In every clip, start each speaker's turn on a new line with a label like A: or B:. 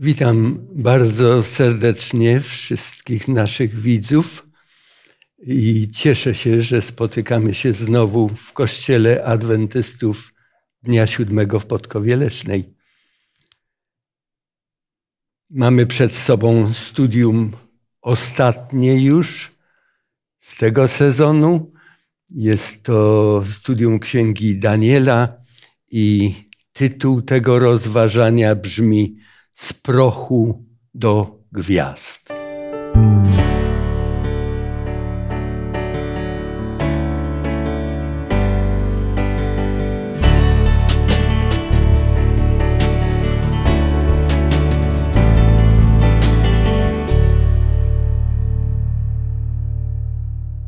A: Witam bardzo serdecznie wszystkich naszych widzów i cieszę się, że spotykamy się znowu w Kościele Adwentystów Dnia Siódmego w Podkowie Lesznej. Mamy przed sobą studium ostatnie już z tego sezonu. Jest to studium Księgi Daniela i tytuł tego rozważania brzmi z prochu do gwiazd.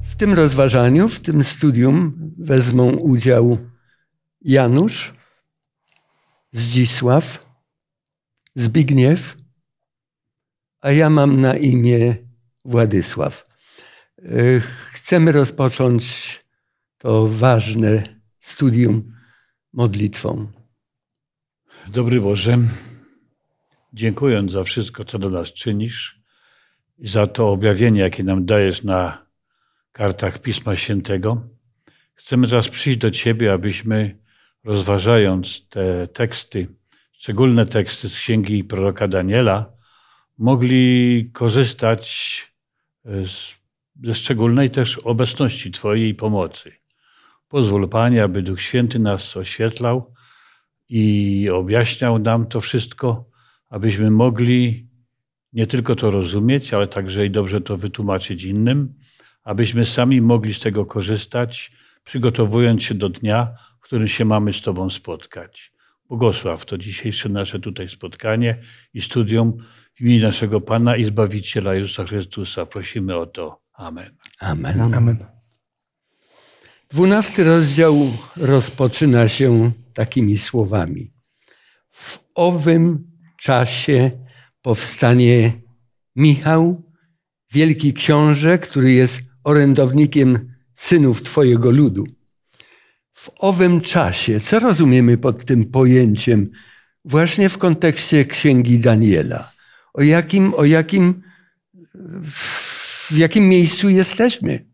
A: W tym rozważaniu, w tym studium wezmą udział Janusz, Zdzisław, Zbigniew, a ja mam na imię Władysław. Chcemy rozpocząć to ważne studium modlitwą.
B: Dobry Boże, dziękując za wszystko, co do nas czynisz i za to objawienie, jakie nam dajesz na kartach Pisma Świętego, chcemy teraz przyjść do Ciebie, abyśmy rozważając te teksty, szczególne teksty z księgi proroka Daniela, mogli korzystać e, z, ze szczególnej też obecności Twojej pomocy. Pozwól Panie, aby Duch Święty nas oświetlał i objaśniał nam to wszystko, abyśmy mogli nie tylko to rozumieć, ale także i dobrze to wytłumaczyć innym, abyśmy sami mogli z tego korzystać, przygotowując się do dnia, w którym się mamy z Tobą spotkać. Błogosław to dzisiejsze nasze tutaj spotkanie i studium w imieniu naszego Pana i Zbawiciela Jezusa Chrystusa. Prosimy o to. Amen.
A: Amen. Amen. Dwunasty rozdział rozpoczyna się takimi słowami. W owym czasie powstanie Michał, wielki książę, który jest orędownikiem synów Twojego ludu w owym czasie. Co rozumiemy pod tym pojęciem właśnie w kontekście księgi Daniela? O jakim, o jakim, w jakim miejscu jesteśmy?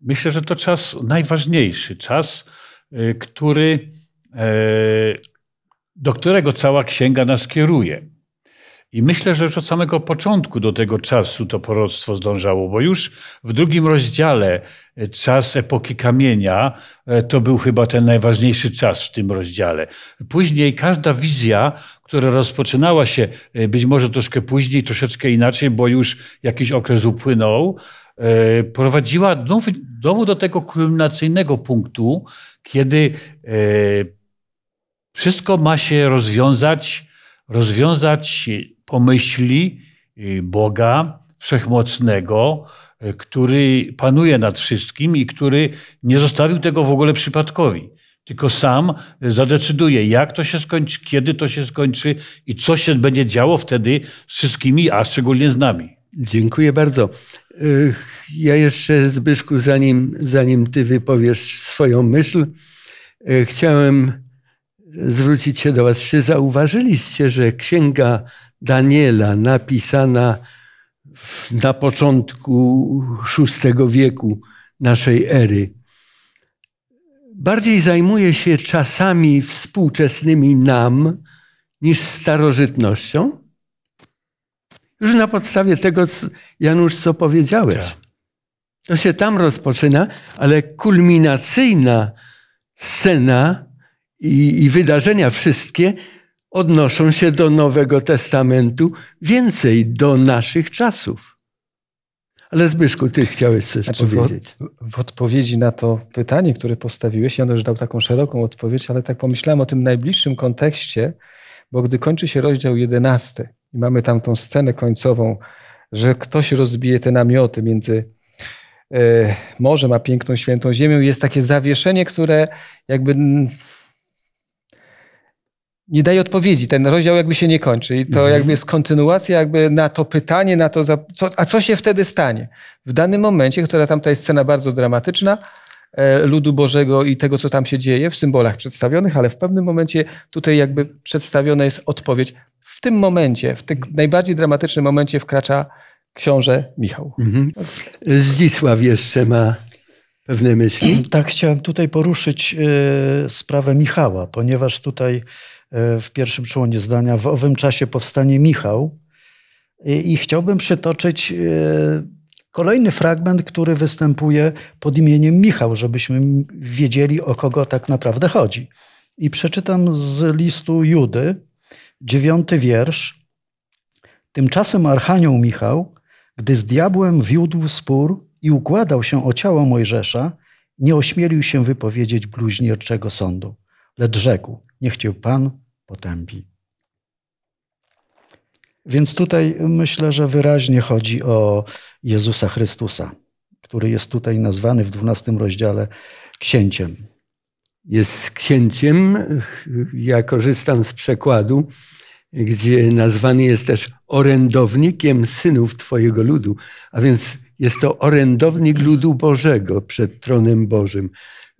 B: Myślę, że to czas najważniejszy, czas, y, który, e, do którego cała księga nas kieruje. I myślę, że już od samego początku do tego czasu to proroctwo zdążało, bo już w drugim rozdziale e, czas epoki kamienia e, to był chyba ten najważniejszy czas w tym rozdziale. Później każda wizja, która rozpoczynała się e, być może troszkę później, troszeczkę inaczej, bo już jakiś okres upłynął, prowadziła znowu do tego kulminacyjnego punktu, kiedy wszystko ma się rozwiązać, rozwiązać pomyśli y, Boga Wszechmocnego, y, który panuje nad wszystkim i który nie zostawił tego w ogóle przypadkowi. Tylko sam zadecyduje, jak to się skończy, kiedy to się skończy i co się będzie działo wtedy z wszystkimi, a szczególnie z nami.
A: Dziękuję bardzo. Y, ja jeszcze, Zbyszku, zanim, zanim ty wypowiesz swoją myśl, chciałem zwrócić się do Was. Czy zauważyliście, że księga Daniela, napisana na początku VI wieku naszej ery, bardziej zajmuje się czasami współczesnymi nam niż starożytnością? Już na podstawie tego, Janusz, co powiedziałeś. Tak. To się tam rozpoczyna, ale kulminacyjna scena i, i wydarzenia wszystkie odnoszą się do Nowego Testamentu, więcej do naszych czasów. Ale Zbyszku, ty chciałeś coś znaczy, powiedzieć.
C: W, w, odpowiedzi na to pytanie, które postawiłeś, Janusz dał taką szeroką odpowiedź, ale tak pomyślałem o tym najbliższym kontekście, bo gdy kończy się rozdział 11 i mamy tam tą scenę końcową, że ktoś rozbije te namioty między e, morzem a piękną, świętą ziemią, jest takie zawieszenie, które jakby nie daje odpowiedzi. Ten rozdział jakby się nie kończy. I to mhm. jakby jest kontynuacja jakby na to pytanie, na to, co, a co się wtedy stanie? W danym momencie, która tam ta jest scena bardzo dramatyczna, e, ludu Bożego i tego, co tam się dzieje w symbolach przedstawionych, ale w pewnym momencie tutaj jakby przedstawiona jest odpowiedź. w tym momencie, w tym najbardziej dramatycznym momencie wkracza książę Michał. Mhm.
A: Zdzisław jeszcze ma pewne myśli.
D: Tak, chciałem tutaj poruszyć e, sprawę Michała, ponieważ tutaj w pierwszym członie zdania w owym czasie powstanie Michał i chciałbym przytoczyć kolejny fragment, który występuje pod imieniem Michał, żebyśmy wiedzieli, o kogo tak naprawdę chodzi. I przeczytam z listu Judy, dziewiąty wiersz. Tymczasem Archanioł Michał, gdy z diabłem wiódł spór i układał się o ciało Mojżesza, nie ośmielił się wypowiedzieć bluźnierczego sądu, lecz rzekł, niech cię Pan potępi. Więc tutaj myślę, że wyraźnie chodzi o Jezusa Chrystusa, który jest tutaj nazwany w 12 rozdziale księciem.
A: Jest księciem, ja korzystam z przekładu, gdzie nazwany jest też orędownikiem synów Twojego ludu, a więc jest to orędownik ludu Bożego przed tronem Bożym.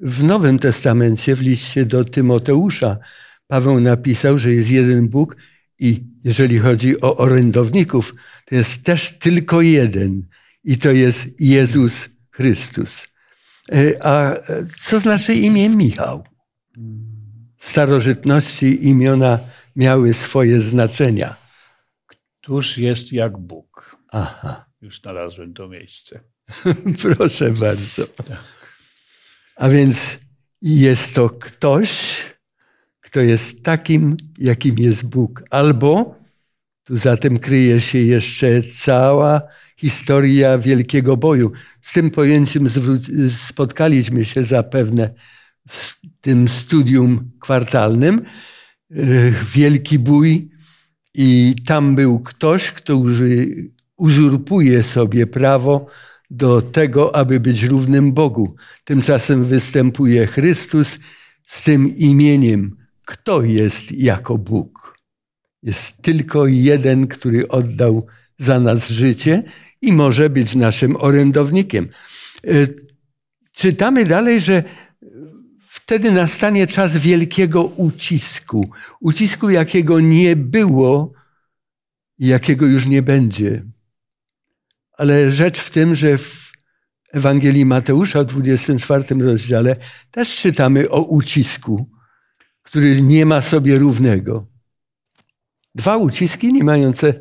A: W Nowym Testamencie, w liście do Tymoteusza, Paweł napisał, że jest jeden Bóg i jeżeli chodzi o orędowników, to jest też tylko jeden i to jest Jezus Chrystus. E, a co znaczy imię Michał? W starożytności imiona miały swoje znaczenia.
B: Któż jest jak Bóg? Aha. Już znalazłem to miejsce.
A: Proszę bardzo. A więc jest to ktoś, kto jest takim, jakim jest Bóg. Albo tu za tym kryje się jeszcze cała historia wielkiego boju. Z tym pojęciem spotkaliśmy się zapewne w tym studium kwartalnym. Wielki bój i tam był ktoś, kto uzurpuje sobie prawo do tego, aby być równym Bogu. Tymczasem występuje Chrystus z tym imieniem kto jest jako Bóg. Jest tylko jeden, który oddał za nas życie i może być naszym orędownikiem. E, czytamy dalej, że wtedy nastanie czas wielkiego ucisku. Ucisku, jakiego nie było jakiego już nie będzie. Ale rzecz w tym, że w Ewangelii Mateusza w 24 rozdziale też czytamy o ucisku który nie ma sobie równego. Dwa uciski nie mające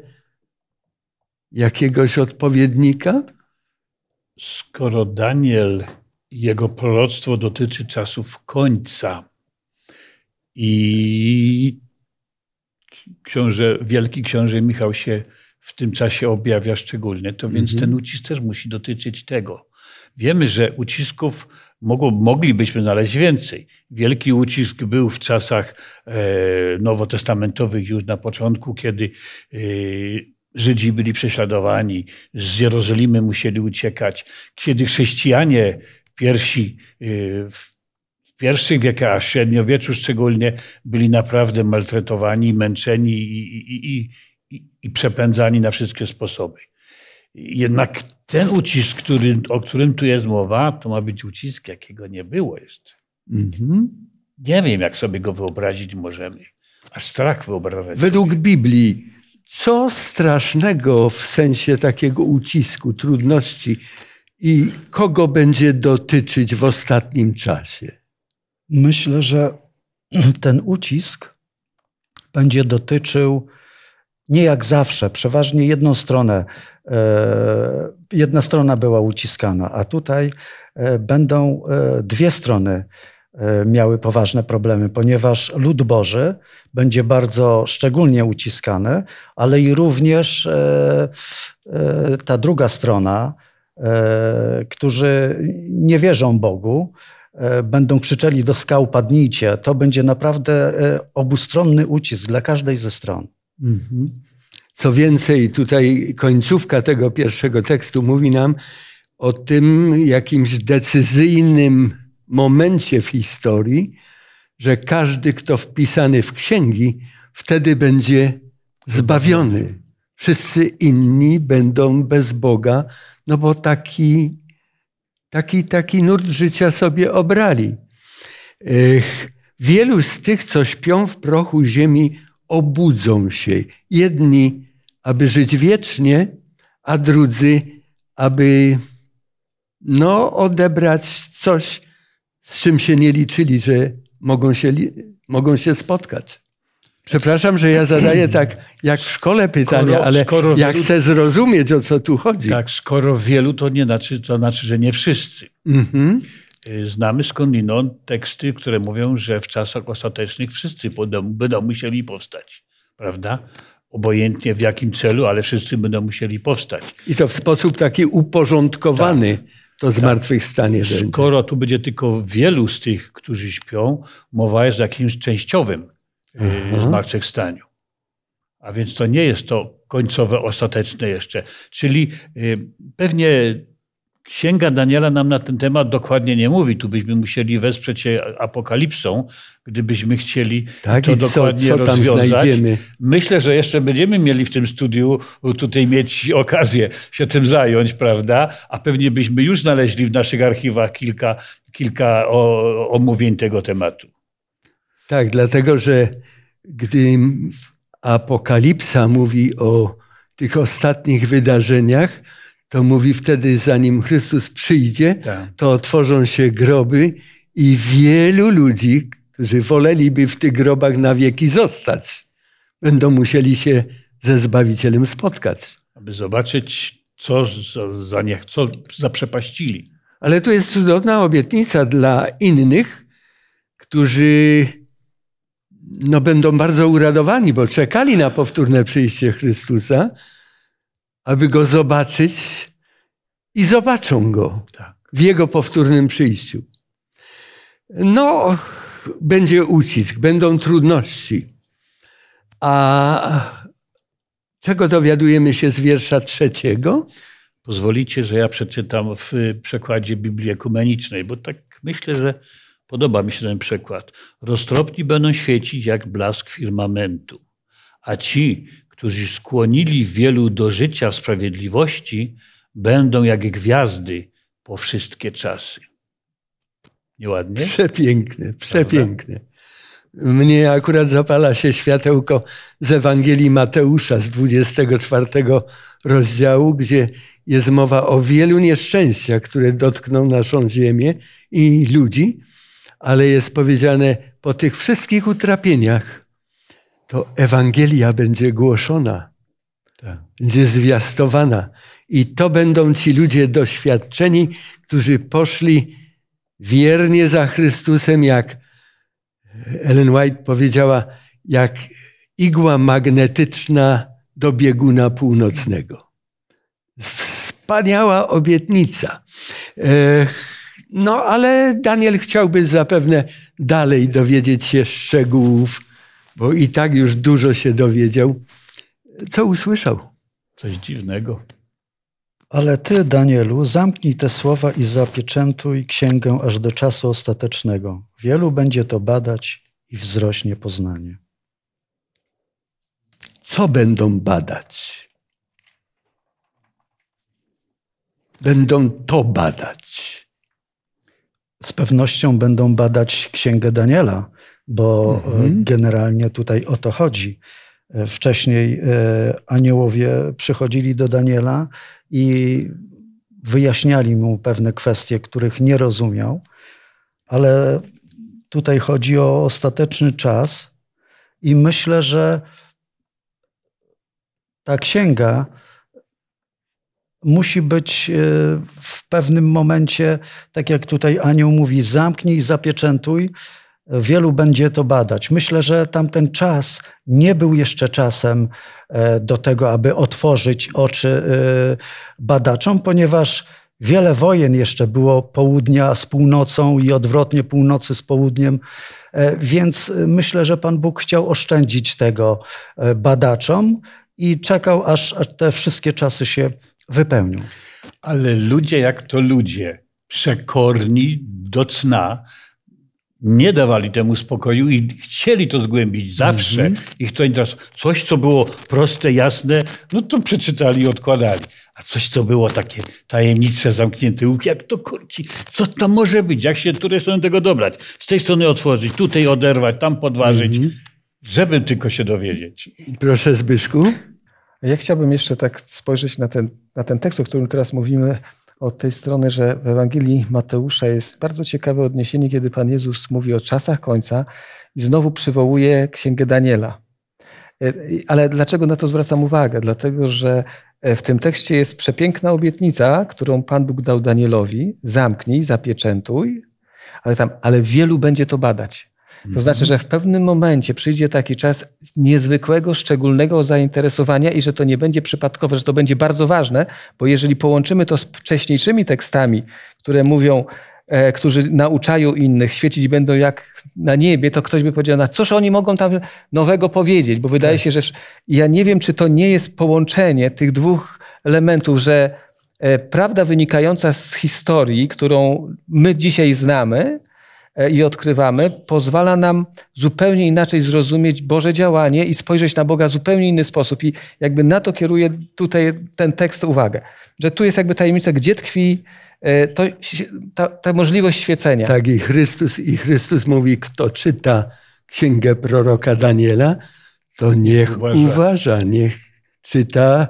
A: jakiegoś odpowiednika?
B: Skoro Daniel jego proroctwo dotyczy czasów końca i książę, wielki książę Michał się w tym czasie objawia szczególnie, to więc mhm. ten ucisk też musi dotyczyć tego. Wiemy, że ucisków mogło, moglibyśmy znaleźć więcej. Wielki ucisk był w czasach e, nowotestamentowych już na początku, kiedy e, Żydzi byli prześladowani, z Jerozolimy musieli uciekać, kiedy chrześcijanie pierwsi e, w pierwszych wiekach, a średniowieczu szczególnie, byli naprawdę maltretowani, męczeni i, i, i, i przepędzani na wszystkie sposoby. Jednak ten ucisk, który, o którym tu jest mowa, to ma być ucisk, jakiego nie było jeszcze. Mhm. Nie wiem, jak sobie go wyobrazić możemy. Aż strach wyobrażać.
A: Według Biblii, co strasznego w sensie takiego ucisku, trudności i kogo będzie dotyczyć w ostatnim czasie?
D: Myślę, że ten ucisk będzie dotyczył nie jak zawsze, przeważnie jedną stronę, e, jedna strona była uciskana, a tutaj e, będą e, dwie strony miały poważne problemy, ponieważ lud Boży będzie bardzo szczególnie uciskany, ale i również ta druga strona, którzy nie wierzą Bogu, będą krzyczeli do skał padnijcie. To będzie naprawdę obustronny ucisk dla każdej ze stron. Mhm.
A: Co więcej, tutaj końcówka tego pierwszego tekstu mówi nam o tym jakimś decyzyjnym momencie w historii, że każdy, kto wpisany w księgi, wtedy będzie zbawiony. Wszyscy inni będą bez Boga, no bo taki, taki, taki nurt życia sobie obrali. Wielu z tych, co śpią w prochu ziemi, obudzą się. Jedni, aby żyć wiecznie, a drudzy, aby no, odebrać coś, z czym się nie liczyli, że mogą się, mogą się spotkać. Przepraszam, że ja zadaję tak jak w szkole pytania, skoro, ale skoro ja wielu, chcę zrozumieć, o co tu chodzi.
B: Tak, skoro wielu, to nie znaczy, to znaczy że nie wszyscy. Mhm. Y, znamy skądinąd teksty, które mówią, że w czasach ostatecznych wszyscy będą, musieli powstać. Prawda? Obojętnie w jakim celu, ale wszyscy będą musieli powstać.
A: I to w sposób taki uporządkowany. Tak to tak. zmartwychwstanie tak.
B: Skoro tu będzie tylko wielu z tych, którzy śpią, mowa jest o jakimś częściowym y, Aha. zmartwychwstaniu. A więc to nie jest to końcowe, ostateczne jeszcze. Czyli y, pewnie Księga Daniela nam na ten temat dokładnie nie mówi. Tu byśmy musieli wesprzeć się apokalipsą, gdybyśmy chcieli tak, to dokładnie co, co tam rozwiązać. Znajdziemy? Myślę, że jeszcze będziemy mieli w tym studiu tutaj mieć okazję się tym zająć, prawda? A pewnie byśmy już znaleźli w naszych archiwach kilka, kilka omówień tego tematu.
A: Tak, dlatego że gdy apokalipsa mówi o tych ostatnich wydarzeniach, to mówi wtedy, zanim Chrystus przyjdzie, tak. to otworzą się groby i wielu ludzi, którzy woleliby w tych grobach na wieki zostać, będą musieli się ze Zbawicielem spotkać.
B: Aby zobaczyć, co, za, nie, co zaprzepaścili.
A: Ale tu jest cudowna obietnica dla innych, którzy no, będą bardzo uradowani, bo czekali na powtórne przyjście Chrystusa, aby go zobaczyć i zobaczą go tak. w jego powtórnym przyjściu. No, będzie ucisk, będą trudności. A czego dowiadujemy się z wiersza trzeciego?
B: Pozwolicie, że ja przeczytam w przekładzie Biblii Ekumenicznej, bo tak myślę, że podoba mi się ten przekład. Roztropni będą świecić jak blask firmamentu, a ci, którzy skłonili wielu do życia w sprawiedliwości, będą jak gwiazdy po wszystkie czasy. Nieładnie?
A: Przepiękne, przepiękne. Mnie akurat zapala się światełko z Ewangelii Mateusza z 24 rozdziału, gdzie jest mowa o wielu nieszczęściach, które dotkną naszą ziemię i ludzi, ale jest powiedziane po tych wszystkich utrapieniach to Ewangelia będzie głoszona, tak. będzie zwiastowana. I to będą ci ludzie doświadczeni, którzy poszli wiernie za Chrystusem, jak Ellen White powiedziała, jak igła magnetyczna do bieguna północnego. Wspaniała obietnica. No, ale Daniel chciałby zapewne dalej dowiedzieć się szczegółów bo i tak już dużo się dowiedział. Co usłyszał?
B: Coś dziwnego.
D: Ale ty, Danielu, zamknij te słowa i zapieczętuj księgę aż do czasu ostatecznego. Wielu będzie to badać i wzrośnie poznanie.
A: Co będą badać? Będą to badać.
D: Z pewnością będą badać księgę Daniela, bo e, mhm. generalnie tutaj o to chodzi. E, wcześniej e, aniołowie przychodzili do Daniela i wyjaśniali mu pewne kwestie, których nie rozumiał, ale tutaj chodzi o ostateczny czas i myślę, że ta księga musi być w pewnym momencie, tak jak tutaj anioł mówi, zamknij, zapieczętuj, wielu będzie to badać. Myślę, że tamten czas nie był jeszcze czasem e, do tego, aby otworzyć oczy e, badaczom, ponieważ wiele wojen jeszcze było południa z północą i odwrotnie północy z południem. E, więc myślę, że Pan Bóg chciał oszczędzić tego badaczom i czekał, aż, te wszystkie czasy się wypełnią.
B: Ale ludzie, jak to ludzie, przekorni do cna, nie dawali temu spokoju i chcieli to zgłębić zawsze. Mm -hmm. Ich to interesowało. Coś, co było proste, jasne, no to przeczytali i odkładali. A coś, co było takie tajemnicze, zamknięte, jak to kurci, co tam może być, jak się której strony tego dobrać. Z tej strony otworzyć, tutaj oderwać, tam podważyć. Mm -hmm. żeby tylko się dowiedzieć.
A: Proszę Zbyszku.
C: Ja chciałbym jeszcze tak spojrzeć na ten, na ten tekst, o którym teraz mówimy, od tej strony, że w Ewangelii Mateusza jest bardzo ciekawe odniesienie, kiedy Pan Jezus mówi o czasach końca i znowu przywołuje Księgę Daniela. E, ale dlaczego na to zwracam uwagę? Dlatego, że e, w tym tekście jest przepiękna obietnica, którą Pan Bóg dał Danielowi: zamknij, zapieczętuj, ale tam, ale wielu będzie to badać. To znaczy, że w pewnym momencie przyjdzie taki czas niezwykłego, szczególnego zainteresowania i że to nie będzie przypadkowe, że to będzie bardzo ważne, bo jeżeli połączymy to z wcześniejszymi tekstami, które mówią, e, którzy nauczają innych, świecić będą jak na niebie, to ktoś by powiedział, na cóż oni mogą tam nowego powiedzieć, bo wydaje tak. się, że ja nie wiem, czy to nie jest połączenie tych dwóch elementów, że e, prawda wynikająca z historii, którą my dzisiaj znamy, i odkrywamy, pozwala nam zupełnie inaczej zrozumieć Boże działanie i spojrzeć na Boga w zupełnie inny sposób. I jakby na to kieruje tutaj ten tekst uwagę, że tu jest jakby tajemnica, gdzie tkwi e, to, ta, ta możliwość świecenia.
A: Tak, i Chrystus, i Chrystus mówi, kto czyta księgę proroka Daniela, to niech uważa. uważa, niech czyta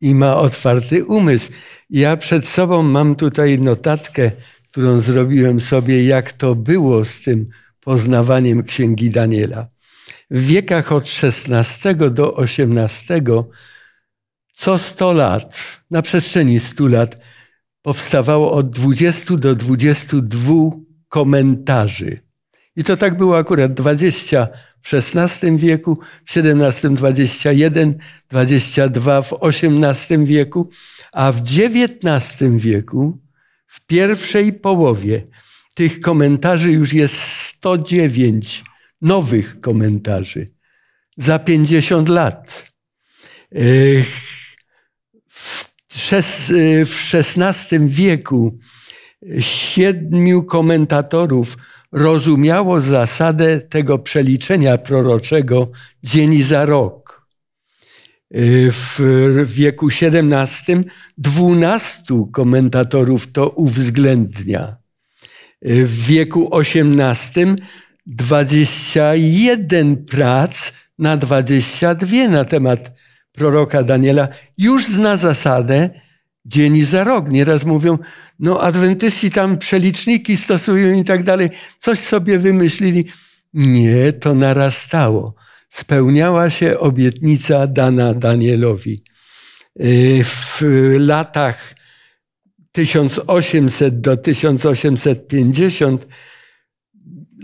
A: i ma otwarty umysł. Ja przed sobą mam tutaj notatkę którą zrobiłem sobie, jak to było z tym poznawaniem Księgi Daniela. W wiekach od XVI do XVIII co 100 lat, na przestrzeni 100 lat, powstawało od 20 do 22 komentarzy. I to tak było akurat 20 w XVI wieku, w XVII 21, 22 w XVIII wieku, a w XIX wieku w pierwszej połowie tych komentarzy już jest 109 nowych komentarzy za 50 lat. W XVI wieku siedmiu komentatorów rozumiało zasadę tego przeliczenia proroczego dzień za rok. Y, w wieku XVII dwunastu komentatorów to uwzględnia. Y, w wieku XVIII 21 prac na 22 na temat proroka Daniela już zna zasadę dzień za rok. Nieraz mówią, no adwentyści tam przeliczniki stosują i tak dalej. Coś sobie wymyślili. Nie, to narastało spełniała się obietnica dana Danielowi. Y, w latach 1800 do 1850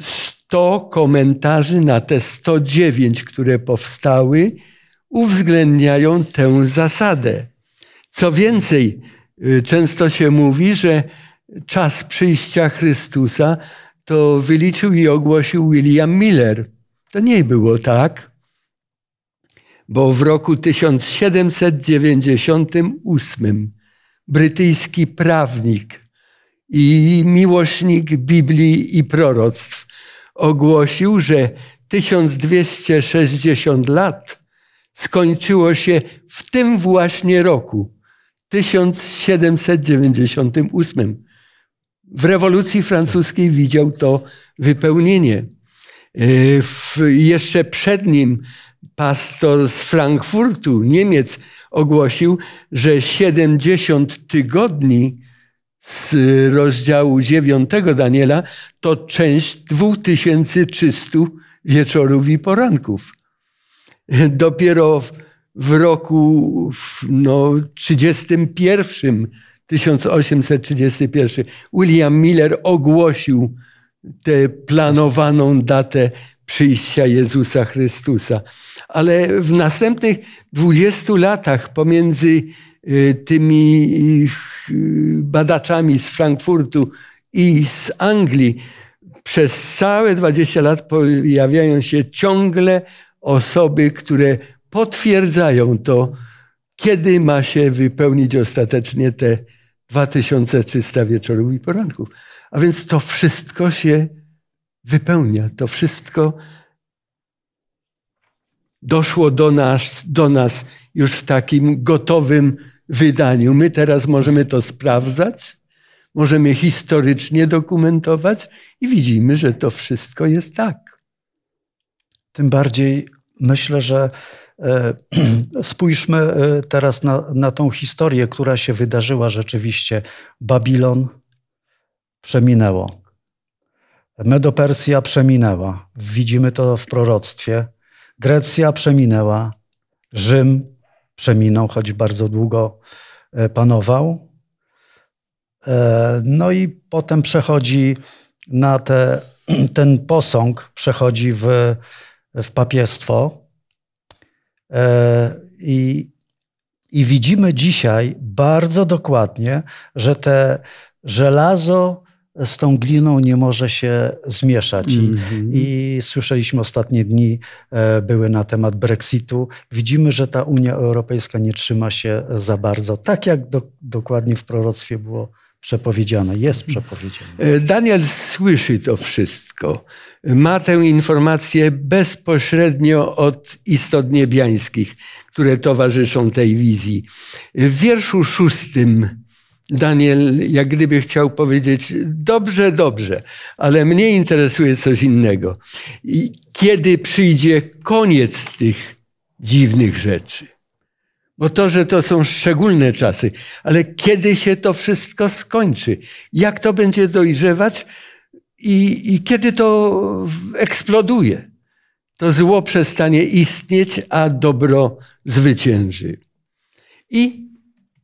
A: 100 komentarzy na te 109, które powstały, uwzględniają tę zasadę. Co więcej, y, często się mówi, że czas przyjścia Chrystusa to wyliczył i ogłosił William Miller. To nie było tak, bo w roku 1798 brytyjski prawnik i miłośnik Biblii i proroctw ogłosił, że 1260 lat skończyło się w tym właśnie roku, 1798. W rewolucji francuskiej widział to wypełnienie. E, w, jeszcze przed nim pastor z Frankfurtu, Niemiec, ogłosił, że 70 tygodni z rozdziału 9 Daniela to część 2300 wieczorów i poranków. Dopiero w roku no, 31, 1831 William Miller ogłosił tę planowaną datę przyjścia Jezusa Chrystusa. Ale w następnych 20 latach pomiędzy y, tymi y, badaczami z Frankfurtu i z Anglii przez całe 20 lat pojawiają się ciągle osoby, które potwierdzają to, kiedy ma się wypełnić ostatecznie te 2300 wieczorów i poranków. A więc to wszystko się wypełnia. To wszystko doszło do nas, do nas już w takim gotowym wydaniu. My teraz możemy to sprawdzać, możemy historycznie dokumentować i widzimy, że to wszystko jest tak.
D: Tym bardziej myślę, że e, spójrzmy e, teraz na, na tą historię, która się wydarzyła rzeczywiście. Babilon przeminęło. Medopersja przeminęła. Widzimy to w proroctwie. Grecja przeminęła. Rzym przeminął, choć bardzo długo e, panował. No i potem przechodzi na te, ten posąg, przechodzi w, w papiestwo. E, I, I widzimy dzisiaj bardzo dokładnie, że te żelazo z tą gliną nie może się zmieszać. I, mm -hmm. I, słyszeliśmy ostatnie dni, e, były na temat Brexitu. Widzimy, że ta Unia Europejska nie trzyma się za bardzo, tak jak do, dokładnie w proroctwie było przepowiedziane, jest przepowiedziane.
A: E, Daniel słyszy to wszystko. Ma tę informację bezpośrednio od istot niebiańskich, które towarzyszą tej wizji. W wierszu szóstym Daniel jak gdyby chciał powiedzieć, dobrze, dobrze, ale mnie interesuje coś innego. I kiedy przyjdzie koniec tych dziwnych rzeczy? Bo to, że to są szczególne czasy, ale kiedy się to wszystko skończy? Jak to będzie dojrzewać i, i kiedy to eksploduje? To zło przestanie istnieć, a dobro zwycięży. I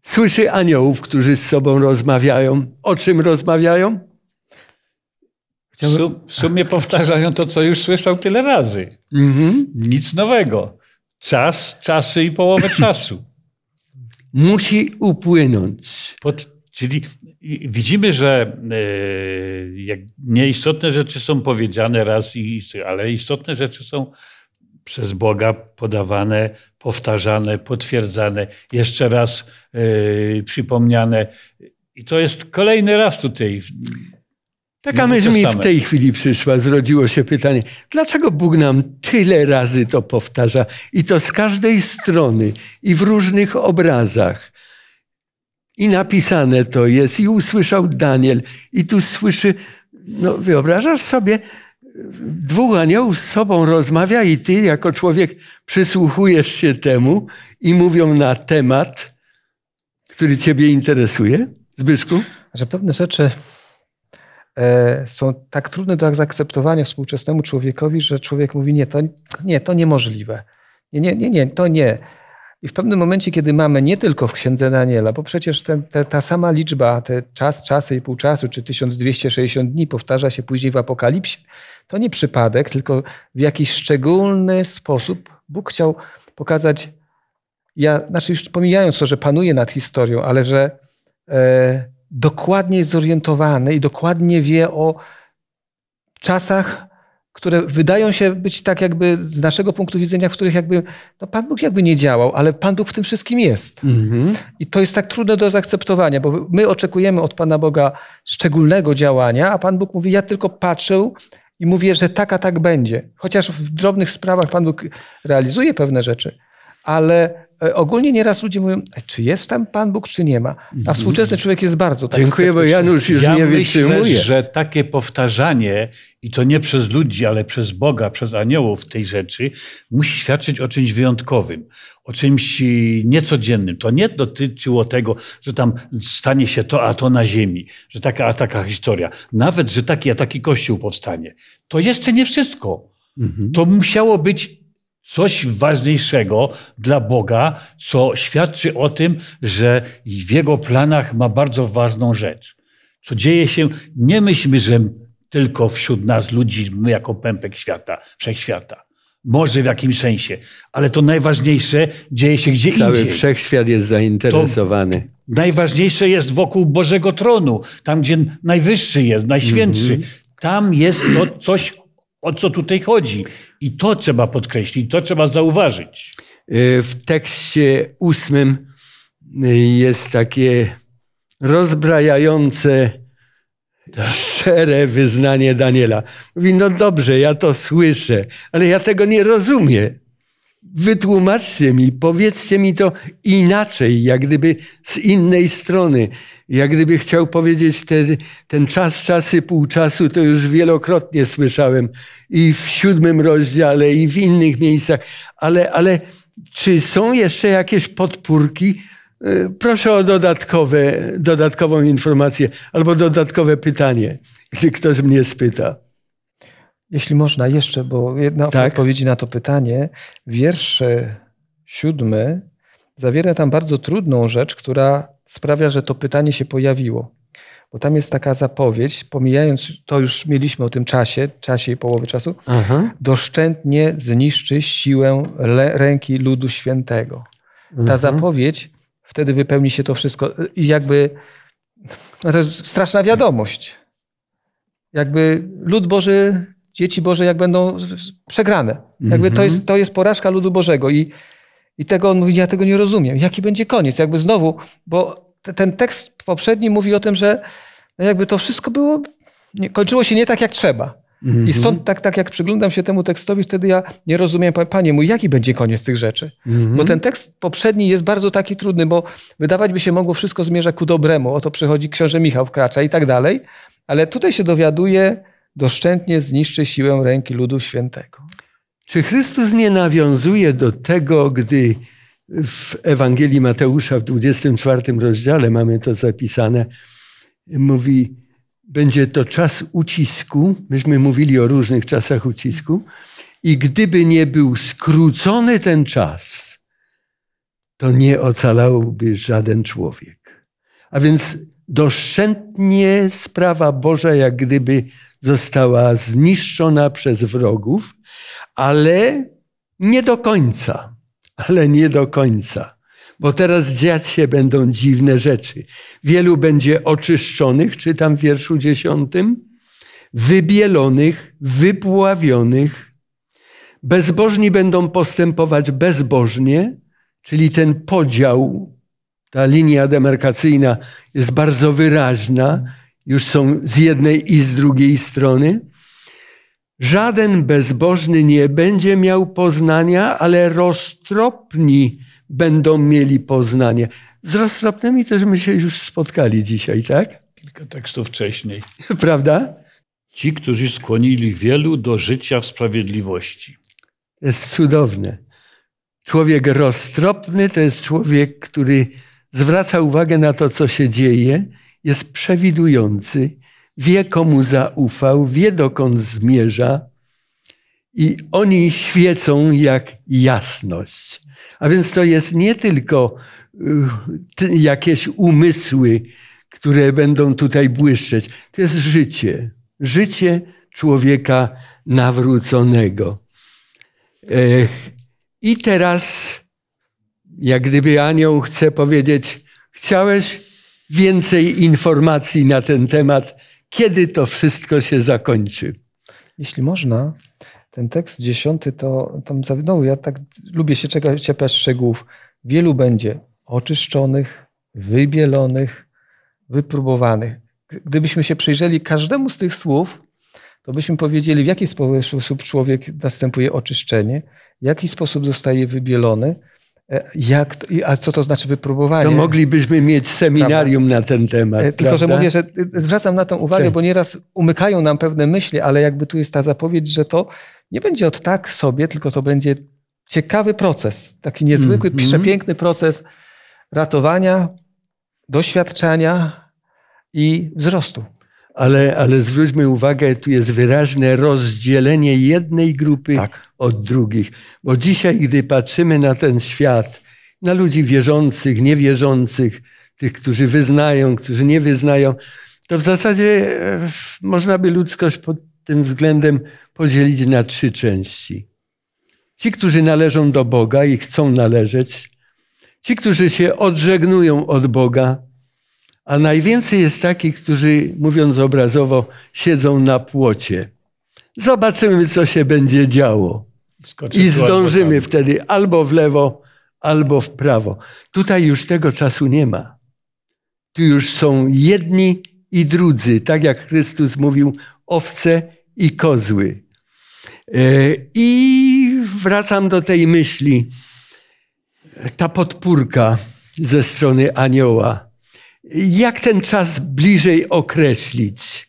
A: słyszy aniołów, którzy z sobą rozmawiają. O czym rozmawiają?
B: W sumie powtarzają to, co już słyszał tyle razy. Mhm. Nic nowego. Czas, czasy i połowę czasu.
A: Musi upłynąć.
B: Pod, czyli widzimy, że e, nieistotne rzeczy są powiedziane raz, i, ale istotne rzeczy są przez Boga podawane, powtarzane, potwierdzane, jeszcze raz e, przypomniane. I to jest kolejny raz tutaj
A: Taka myśl mi w tej chwili przyszła, zrodziło się pytanie, dlaczego Bóg nam tyle razy to powtarza i to z każdej strony i w różnych obrazach. I napisane to jest, i usłyszał Daniel, i tu słyszy, no wyobrażasz sobie, dwóch aniołów z sobą rozmawia i ty jako człowiek przysłuchujesz się temu i mówią na temat, który ciebie interesuje, Zbyszku?
C: Że pewne rzeczy E, są tak trudne do zaakceptowania współczesnemu człowiekowi, że człowiek mówi, nie, to, nie, to niemożliwe. Nie, nie, nie, nie, to nie. I w pewnym momencie, kiedy mamy nie tylko w księdze Daniela, bo przecież ten, te, ta sama liczba, te czas, czasy i pół czasu, czy 1260 dni powtarza się później w Apokalipsie, to nie przypadek, tylko w jakiś szczególny sposób Bóg chciał pokazać, ja, znaczy już pomijając to, że panuje nad historią, ale że e, dokładnie jest zorientowany i dokładnie wie o czasach, które wydają się być tak jakby z naszego punktu widzenia, w których jakby no Pan Bóg jakby nie działał, ale Pan Bóg w tym wszystkim jest. Mm-hmm. I to jest tak trudne do zaakceptowania, bo my oczekujemy od Pana Boga szczególnego działania, a Pan Bóg mówi, ja tylko patrzę i mówię, że tak, a tak będzie. Chociaż w drobnych sprawach Pan Bóg realizuje pewne rzeczy, ale E, ogólnie nieraz ludzie mówią, e, czy jest tam Pan Bóg, czy nie ma. A mhm. współczesny człowiek jest bardzo tak
A: Dziękuję, bo Janusz już
B: ja
A: nie wytrzymuje.
B: Myślę, że takie powtarzanie, i to nie przez ludzi, ale przez Boga, przez aniołów tej rzeczy, musi świadczyć o czymś wyjątkowym, o czymś niecodziennym. To nie dotyczyło tego, że tam stanie się to, a to na ziemi, że taka, a taka historia. Nawet, że taki, a taki kościół powstanie. To jeszcze nie wszystko. Mhm. To musiało być coś ważniejszego dla Boga, co świadczy o tym, że w Jego planach ma bardzo ważną rzecz. Co dzieje się, nie myślmy, że tylko wśród nas ludzi, my jako pępek świata, wszechświata. Może w jakimś sensie, ale to najważniejsze dzieje się gdzie
A: Cały
B: indziej.
A: Cały wszechświat jest zainteresowany. To
B: najważniejsze jest wokół Bożego Tronu, tam gdzie najwyższy jest, najświętszy. Mm -hmm. Tam jest to coś o co tutaj chodzi. I to trzeba podkreślić, to trzeba zauważyć.
A: Y, w tekście ósmym y, jest takie rozbrajające, tak. szczere wyznanie Daniela. Mówi, no dobrze, ja to słyszę, ale ja tego nie rozumiem. Wytłumaczcie mi, powiedzcie mi to inaczej, jak gdyby z innej strony. Jak gdyby chciał powiedzieć ten, ten czas, czasy, pół czasu, to już wielokrotnie słyszałem i w siódmym rozdziale, i w innych miejscach, ale, ale czy są jeszcze jakieś podpórki? E, proszę o dodatkowe, dodatkową informację albo dodatkowe pytanie, gdy ktoś mnie spyta.
C: Jeśli można jeszcze, bo jedna tak? odpowiedzi na to pytanie. Wiersz siódmy zawiera tam bardzo trudną rzecz, która sprawia, że to pytanie się pojawiło. Bo tam jest taka zapowiedź, pomijając, to już mieliśmy o tym czasie, czasie i połowy czasu, Aha. doszczętnie zniszczy siłę ręki ludu świętego. Ta mhm. zapowiedź, wtedy wypełni się to wszystko. I jakby, no to jest straszna wiadomość. Jakby lud Boży dzieci Boże jak będą przegrane. Jakby to, jest, to jest porażka ludu Bożego i, i tego on mówi, ja tego nie rozumiem. Jaki będzie koniec? Jakby znowu, bo ten tekst poprzedni mówi o tym, że jakby to wszystko było, nie, kończyło się nie tak jak trzeba. Mm -hmm. I stąd tak, tak jak przyglądam się temu tekstowi, wtedy ja nie rozumiem, panie mój, jaki będzie koniec tych rzeczy. Mm -hmm. Bo ten tekst poprzedni jest bardzo taki trudny, bo wydawać by się mogło, wszystko zmierza ku dobremu. Oto przychodzi książę Michał wkracza i tak dalej. Ale tutaj się dowiaduje, doszczętnie zniszczy siłę ręki ludu świętego.
A: Czy Chrystus nie nawiązuje do tego, gdy w Ewangelii Mateusza w 24 rozdziale mamy to zapisane, mówi, będzie to czas ucisku, myśmy mówili o różnych czasach ucisku, i gdyby nie był skrócony ten czas, to nie ocalałby żaden człowiek. A więc doszczętnie sprawa Boża jak gdyby została zniszczona przez wrogów, ale nie do końca. Ale nie do końca. Bo teraz dziać się będą dziwne rzeczy. Wielu będzie oczyszczonych, czytam w wierszu dziesiątym, wybielonych, wypławionych. Bezbożni będą postępować bezbożnie, czyli ten podział, ta linia demarkacyjna jest bardzo wyraźna już są z jednej i z drugiej strony. Żaden bezbożny nie będzie miał poznania, ale roztropni będą mieli poznanie. Z roztropnymi też my się już spotkali dzisiaj, tak?
B: Kilka tekstów wcześniej.
A: Prawda?
B: Ci, którzy skłonili wielu do życia w sprawiedliwości.
A: To jest cudowne. Człowiek roztropny to jest człowiek, który zwraca uwagę na to, co się dzieje jest przewidujący, wie komu zaufał, wie dokąd zmierza i oni świecą jak jasność. A więc to jest nie tylko y, jakieś umysły, które będą tutaj błyszczeć. To jest życie. Życie człowieka nawróconego. I teraz, jak gdyby anioł chce powiedzieć, chciałeś więcej informacji na ten temat, kiedy to wszystko się zakończy.
C: Jeśli można, ten tekst dziesiąty to tam no, ja tak lubię się czepiać szczegółów. Wielu będzie oczyszczonych, wybielonych, wypróbowanych. Gdybyśmy się przyjrzeli każdemu z tych słów, to byśmy powiedzieli, w jaki sposób człowiek następuje oczyszczenie, w jaki sposób zostaje wybielony, jak, a co to znaczy wypróbowanie?
A: To moglibyśmy mieć seminarium prawda? na ten temat. E,
C: tylko, prawda? że mówię, że y, zwracam na to uwagę, bo nieraz umykają nam pewne myśli, ale jakby tu jest ta zapowiedź, że to nie będzie od tak sobie, tylko to będzie ciekawy proces, taki niezwykły, mm -hmm. przepiękny proces ratowania, doświadczenia i wzrostu.
A: Ale, ale zwróćmy uwagę, tu jest wyraźne rozdzielenie jednej grupy tak. od drugich. Bo dzisiaj, gdy patrzymy na ten świat, na ludzi wierzących, niewierzących, tych, którzy wyznają, którzy nie wyznają, to w zasadzie e, można by ludzkość pod tym względem podzielić na trzy części. Ci, którzy należą do Boga i chcą należeć, ci, którzy się odżegnują od Boga, a najwięcej jest takich, którzy, mówiąc obrazowo, siedzą na płocie. Zobaczymy, co się będzie działo. I zdążymy wtedy albo w lewo, albo w prawo. Tutaj już tego czasu nie ma. Tu już są jedni i drudzy, tak jak Chrystus mówił, owce i kozły. E, I wracam do tej myśli. Ta podpórka ze strony anioła. Jak ten czas bliżej określić?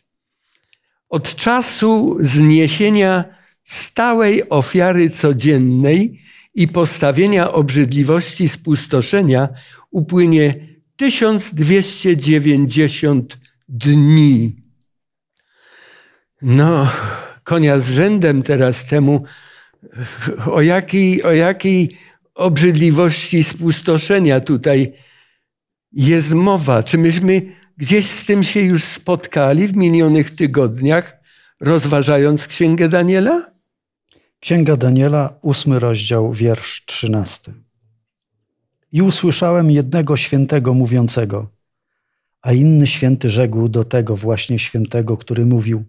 A: Od czasu zniesienia stałej ofiary codziennej i postawienia obrzydliwości spustoszenia upłynie 1290 dni. No, konia z rzędem teraz temu, o jakiej, o jakiej obrzydliwości spustoszenia tutaj jest mowa. Czy myśmy gdzieś z tym się już spotkali w minionych tygodniach, rozważając Księgę Daniela?
D: Księga Daniela, ósmy rozdział, wiersz trzynasty. I usłyszałem jednego świętego mówiącego, a inny święty rzekł do tego właśnie świętego, który mówił: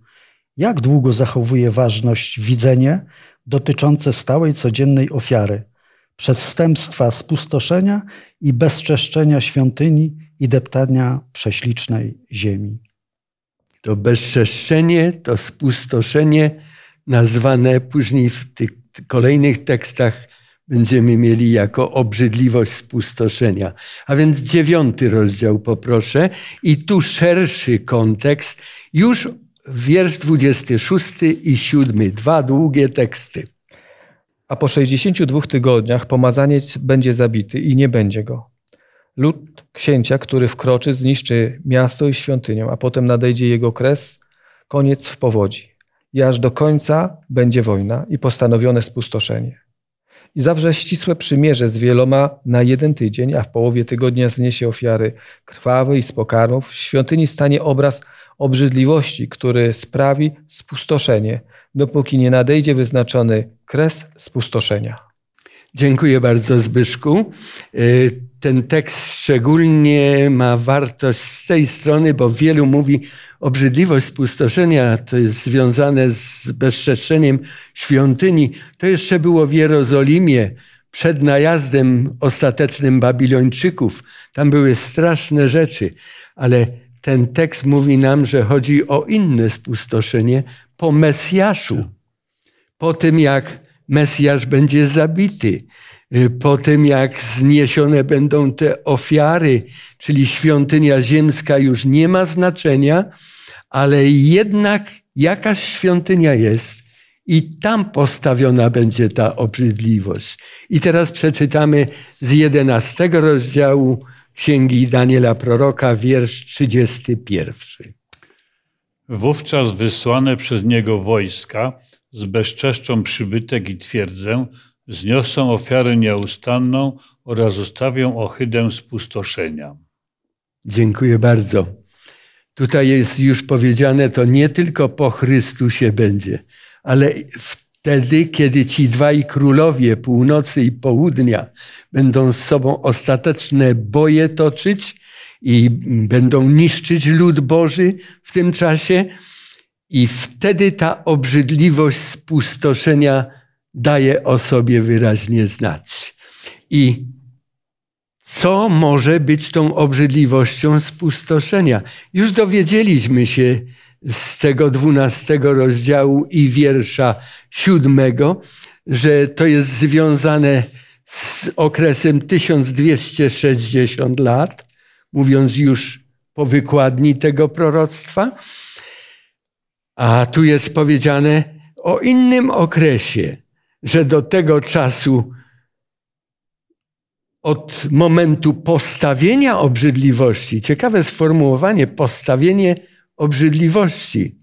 D: Jak długo zachowuje ważność widzenie dotyczące stałej codziennej ofiary, przestępstwa spustoszenia i bezczeszczenia świątyni i deptania prześlicznej ziemi?
A: To bezczeszczenie, to spustoszenie, nazwane później w tych kolejnych tekstach będziemy mieli jako obrzydliwość spustoszenia. A więc dziewiąty rozdział poproszę i tu szerszy kontekst, już wiersz 26 i 7, dwa długie teksty.
C: A po 62 tygodniach pomazaniec będzie zabity i nie będzie go. Lud księcia, który wkroczy, zniszczy miasto i świątynię, a potem nadejdzie jego kres, koniec w powodzi. I aż do końca będzie wojna i postanowione spustoszenie i zawrze ścisłe przymierze z wieloma na jeden tydzień, a w połowie tygodnia zniesie ofiary krwawe i z pokarmów. W świątyni stanie obraz obrzydliwości, który sprawi spustoszenie, dopóki nie nadejdzie wyznaczony kres spustoszenia.
A: Dziękuję bardzo, Zbyszku. Y, ten tekst szczególnie ma wartość z tej strony, bo wielu mówi, obrzydliwość spustoszenia to jest związane z bezczeszczeniem świątyni. To jeszcze było w Jerozolimie przed najazdem ostatecznym Babilończyków. Tam były straszne rzeczy, ale ten tekst mówi nam, że chodzi o inne spustoszenie po Mesjaszu. Po tym, jak Mesjasz będzie zabity Y, po tym jak zniesione będą te ofiary, czyli świątynia ziemska już nie ma znaczenia, ale jednak jakaś świątynia jest i tam postawiona będzie ta obrzydliwość. I teraz przeczytamy z jedenastego rozdziału Księgi Daniela Proroka, wiersz 31.
B: Wówczas wysłane przez niego wojska zbezczeszczą przybytek i twierdzę, zniosą ofiarę nieustanną oraz zostawią ohydę spustoszenia.
A: Dziękuję bardzo. Tutaj jest już powiedziane, to nie tylko po Chrystusie będzie, ale wtedy, kiedy ci dwaj królowie północy i południa będą z sobą ostateczne boje toczyć i będą niszczyć lud Boży w tym czasie, i wtedy ta obrzydliwość spustoszenia daje o sobie wyraźnie znać. I co może być tą obrzydliwością spustoszenia? Już dowiedzieliśmy się z tego dwunastego rozdziału i wiersza siódmego, że to jest związane z okresem 1260 lat, mówiąc już po wykładni tego proroctwa. A tu jest powiedziane o innym okresie, że do tego czasu od momentu postawienia obrzydliwości, ciekawe sformułowanie, postawienie obrzydliwości,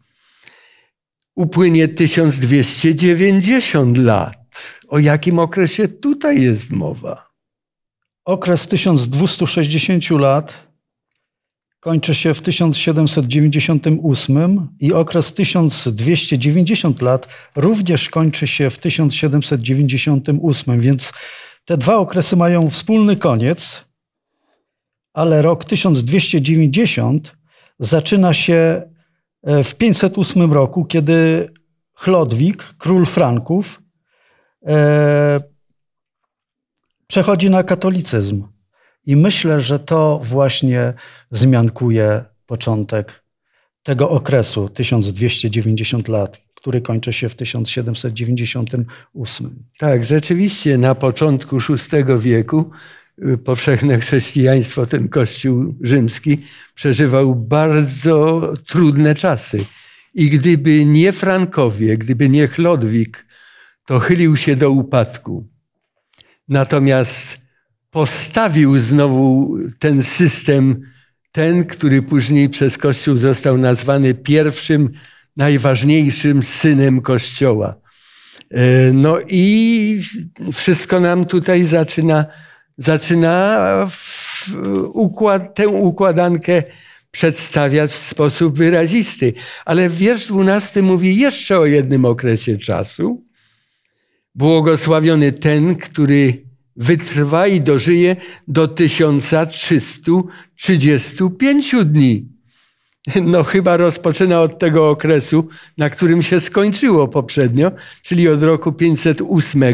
A: upłynie 1290 lat. O jakim okresie tutaj jest mowa?
D: Okres 1260 lat kończy się w 1798 i okres 1290 lat również kończy się w 1798, więc te dwa okresy mają wspólny koniec, ale rok 1290 zaczyna się e, w 508 roku, kiedy Chlodwik, król Franków, e, przechodzi na katolicyzm. I myślę, że to właśnie zmiankuje początek tego okresu 1290 lat, który kończy się w 1798.
A: Tak, rzeczywiście na początku VI wieku y, powszechne chrześcijaństwo, ten Kościół rzymski, przeżywał bardzo trudne czasy. I gdyby nie Frankowie, gdyby nie Chlodwik, to chylił się do upadku. Natomiast postawił znowu ten system, ten, który później przez Kościół został nazwany pierwszym, najważniejszym synem Kościoła. E, no i wszystko nam tutaj zaczyna, zaczyna układ, tę układankę przedstawiać w sposób wyrazisty. Ale wiersz dwunasty mówi jeszcze o jednym okresie czasu. Błogosławiony ten, który wytrwa i dożyje do 1335 dni. No chyba rozpoczyna od tego okresu, na którym się skończyło poprzednio, czyli od roku 508.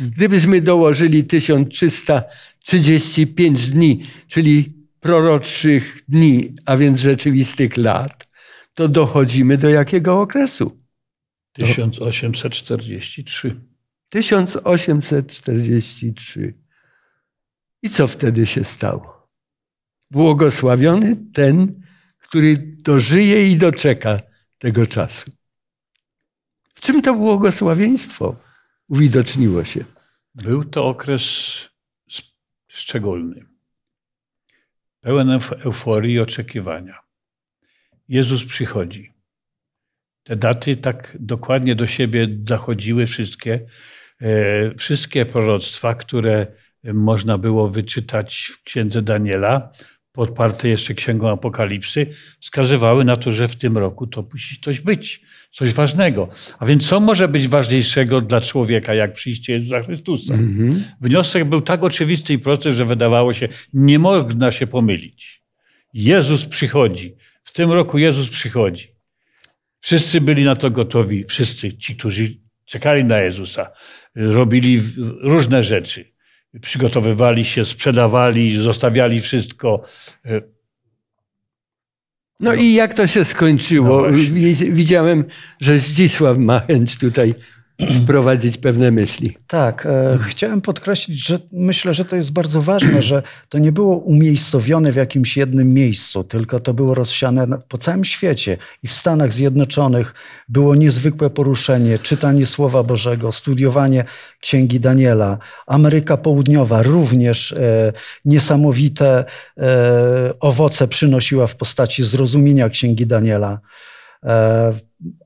A: Gdybyśmy dołożyli 1335 dni, czyli proroczych dni, a więc rzeczywistych lat, to dochodzimy do jakiego okresu?
B: 1843.
A: 1843. I co wtedy się stało? Błogosławiony ten, który dożyje i doczeka tego czasu. W czym to błogosławieństwo uwidoczniło się?
B: Był to okres szczególny, pełen euforii i oczekiwania. Jezus przychodzi. Te daty tak dokładnie do siebie zachodziły wszystkie, e, wszystkie proroctwa, które można było wyczytać w księdze Daniela, podparte jeszcze księgą Apokalipsy, wskazywały na to, że w tym roku to musi coś być, coś ważnego. A więc co może być ważniejszego dla człowieka, jak przyjście Jezusa Chrystusa? Mm-hmm. Wniosek był tak oczywisty i prosty, że wydawało się, nie można się pomylić. Jezus przychodzi. W tym roku Jezus przychodzi. Wszyscy byli na to gotowi, wszyscy ci, którzy czekali na Jezusa, robili różne rzeczy przygotowywali się, sprzedawali, zostawiali wszystko.
A: No i jak to się skończyło? No Widziałem, że Zdzisław ma chęć tutaj wprowadzić pewne myśli.
D: Tak, e, chciałem podkreślić, że myślę, że to jest bardzo ważne, że to nie było umiejscowione w jakimś jednym miejscu, tylko to było rozsiane po całym świecie. I w Stanach Zjednoczonych było niezwykłe poruszenie, czytanie Słowa Bożego, studiowanie Księgi Daniela. Ameryka Południowa również e, niesamowite e, owoce przynosiła w postaci zrozumienia Księgi Daniela. E,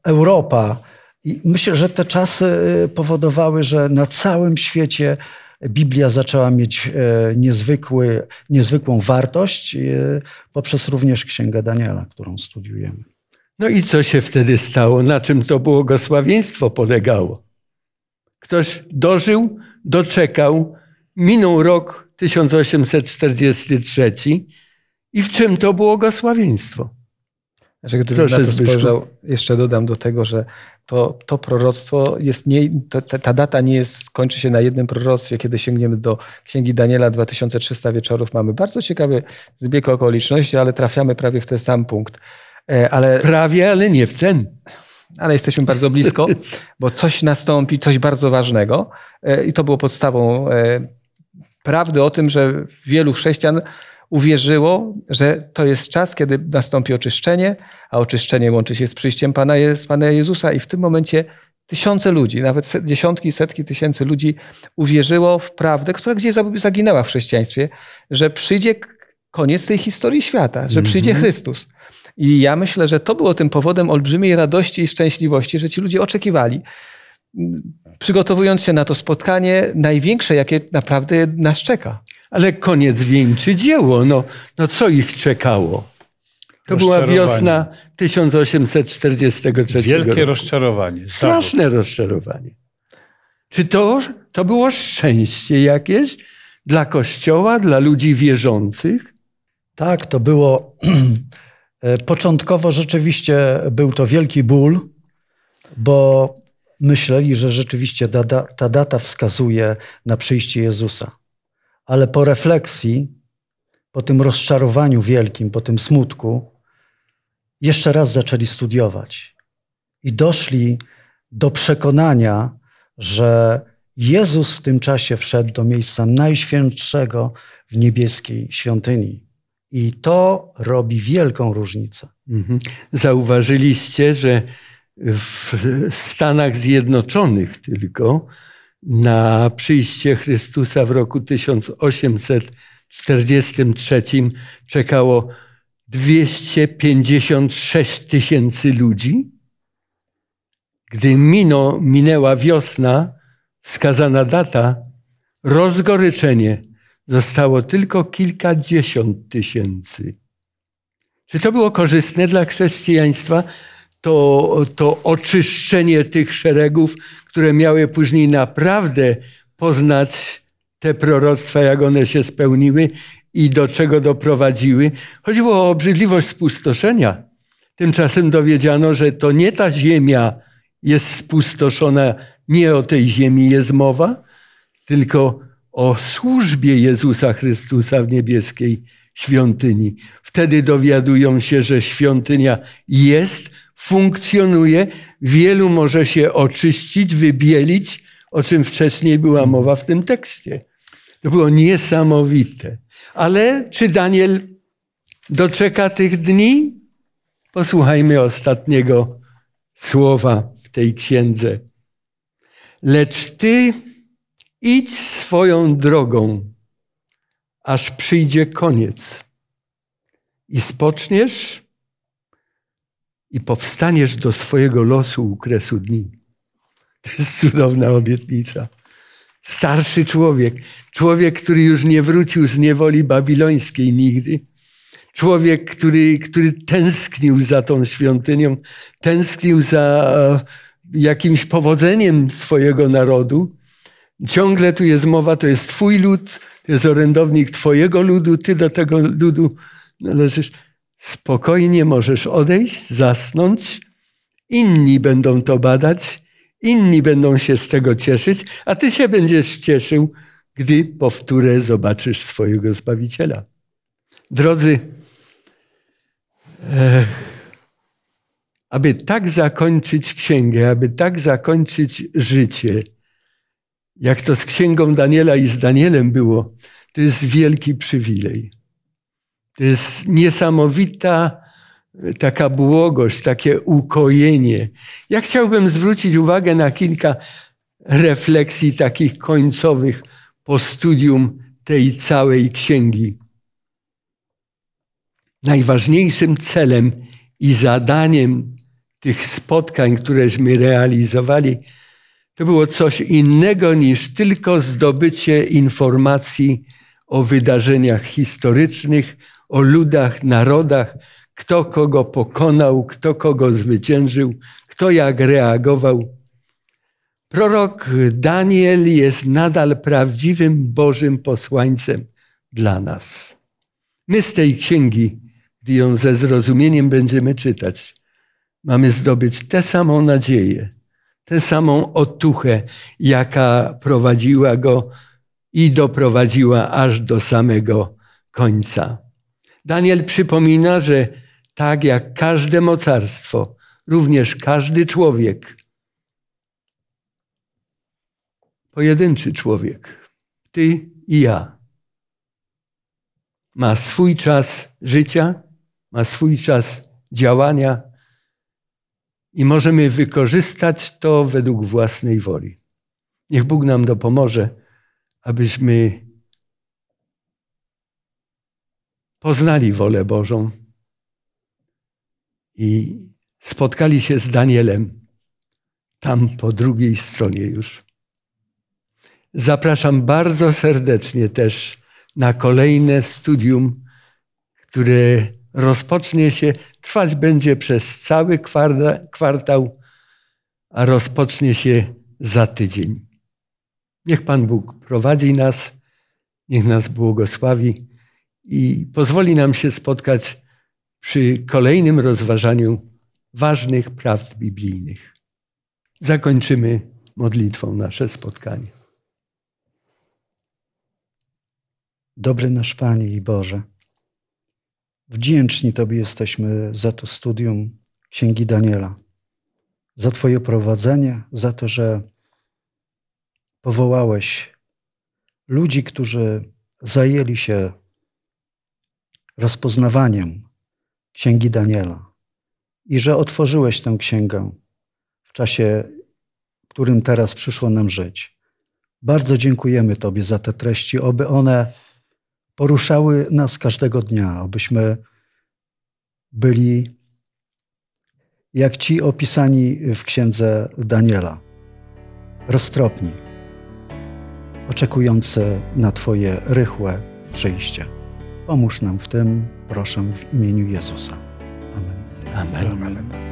D: Europa, i myślę, że te czasy y, powodowały, że na całym świecie Biblia zaczęła mieć e, niezwykły, niezwykłą wartość y, poprzez również Księgę Daniela, którą studiujemy.
A: No i co się wtedy stało? Na czym to błogosławieństwo polegało? Ktoś dożył, doczekał, minął rok 1843 i w czym to błogosławieństwo?
C: Że gdybym Proszę, na to spojrzał, jeszcze dodam do tego, że to, to proroctwo jest nie, to, ta data nie jest, kończy się na jednym proroctwie. Kiedy sięgniemy do Księgi Daniela 2300 wieczorów, mamy bardzo ciekawy zbieg okoliczności, ale trafiamy prawie w ten sam punkt.
A: E, ale, prawie, ale nie w ten.
C: Ale jesteśmy bardzo blisko, bo coś nastąpi, coś bardzo ważnego. E, I to było podstawą e, prawdy o tym, że wielu chrześcijan uwierzyło, że to jest czas, kiedy nastąpi oczyszczenie, a oczyszczenie łączy się z przyjściem Pana, Pana Jezusa i w tym momencie tysiące ludzi, nawet dziesiątki, setki tysięcy ludzi uwierzyło w prawdę, która gdzieś zaginęła w chrześcijaństwie, że przyjdzie koniec tej historii świata, że przyjdzie mm -hmm. Chrystus. I ja myślę, że to było tym powodem olbrzymiej radości i szczęśliwości, że ci ludzie oczekiwali, przygotowując się na to spotkanie największe, jakie naprawdę nas czeka.
A: Ale koniec wieńczy dzieło. No, no co ich czekało? To była wiosna 1843
B: Wielkie
A: roku.
B: rozczarowanie.
A: Straszne rozczarowanie. Czy to, to było szczęście jakieś dla Kościoła, dla ludzi wierzących?
D: Tak, to było. E, początkowo rzeczywiście był to wielki ból, bo myśleli, że rzeczywiście ta, ta data wskazuje na przyjście Jezusa ale po refleksji, po tym rozczarowaniu wielkim, po tym smutku, jeszcze raz zaczęli studiować. I doszli do przekonania, że Jezus w tym czasie wszedł do miejsca najświętszego w niebieskiej świątyni. I to robi wielką różnicę.
A: Mhm. Zauważyliście, że w Stanach Zjednoczonych tylko na przyjście Chrystusa w roku 1843 czekało 256 tysięcy ludzi. Gdy mino, minęła wiosna, wskazana data, rozgoryczenie zostało tylko kilkadziesiąt tysięcy. Czy to było korzystne dla chrześcijaństwa? To, to oczyszczenie tych szeregów, które miały później naprawdę poznać te proroctwa, jak one się spełniły i do czego doprowadziły. Chodziło o obrzydliwość spustoszenia. Tymczasem dowiedziano, że to nie ta ziemia jest spustoszona, nie o tej ziemi jest mowa, tylko o służbie Jezusa Chrystusa w niebieskiej świątyni. Wtedy dowiadują się, że świątynia jest, funkcjonuje, wielu może się oczyścić, wybielić, o czym wcześniej była mowa w tym tekście. To było niesamowite. Ale czy Daniel doczeka tych dni? Posłuchajmy ostatniego słowa w tej księdze. Lecz ty idź swoją drogą, aż przyjdzie koniec. I spoczniesz i powstaniesz do swojego losu u kresu dni. To jest cudowna obietnica. Starszy człowiek, człowiek, który już nie wrócił z niewoli babilońskiej nigdy, człowiek, który, który tęsknił za tą świątynią, tęsknił za jakimś powodzeniem swojego narodu. Ciągle tu jest mowa, to jest Twój lud, to jest orędownik Twojego ludu, Ty do tego ludu należysz. Spokojnie możesz odejść, zasnąć. Inni będą to badać, inni będą się z tego cieszyć, a Ty się będziesz cieszył, gdy powtórę zobaczysz swojego Zbawiciela. Drodzy, e, aby tak zakończyć księgę, aby tak zakończyć życie, jak to z księgą Daniela i z Danielem było, to jest wielki przywilej. To jest niesamowita taka błogość, takie ukojenie. Ja chciałbym zwrócić uwagę na kilka refleksji takich końcowych po studium tej całej księgi. Najważniejszym celem i zadaniem tych spotkań, któreśmy realizowali, to było coś innego niż tylko zdobycie informacji o wydarzeniach historycznych, o ludach, narodach, kto kogo pokonał, kto kogo zwyciężył, kto jak reagował. Prorok Daniel jest nadal prawdziwym Bożym posłańcem dla nas. My z tej księgi, gdy ją ze zrozumieniem będziemy czytać, mamy zdobyć tę samą nadzieję, tę samą otuchę, jaka prowadziła go i doprowadziła aż do samego końca. Daniel przypomina, że tak jak każde mocarstwo, również każdy człowiek, pojedynczy człowiek, ty i ja, ma swój czas życia, ma swój czas działania i możemy wykorzystać to według własnej woli. Niech Bóg nam dopomoże, abyśmy poznali wolę Bożą i spotkali się z Danielem tam po drugiej stronie już. Zapraszam bardzo serdecznie też na kolejne studium, które rozpocznie się, trwać będzie przez cały kwartał, a rozpocznie się za tydzień. Niech Pan Bóg prowadzi nas, niech nas błogosławi i pozwoli nam się spotkać przy kolejnym rozważaniu ważnych prawd biblijnych. Zakończymy modlitwą nasze spotkanie.
D: Dobry nasz Panie i Boże, wdzięczni Tobie jesteśmy za to studium Księgi Daniela, za Twoje prowadzenie, za to, że powołałeś ludzi, którzy zajęli się rozpoznawaniem Księgi Daniela i że otworzyłeś tę księgę w czasie, którym teraz przyszło nam żyć. Bardzo dziękujemy Tobie za te treści, oby one poruszały nas każdego dnia, abyśmy byli jak ci opisani w księdze Daniela, roztropni, oczekujący na Twoje rychłe przyjście. Pomóż nam w tym, proszę w imieniu Jezusa. Amen.
A: Amen.
B: Amen.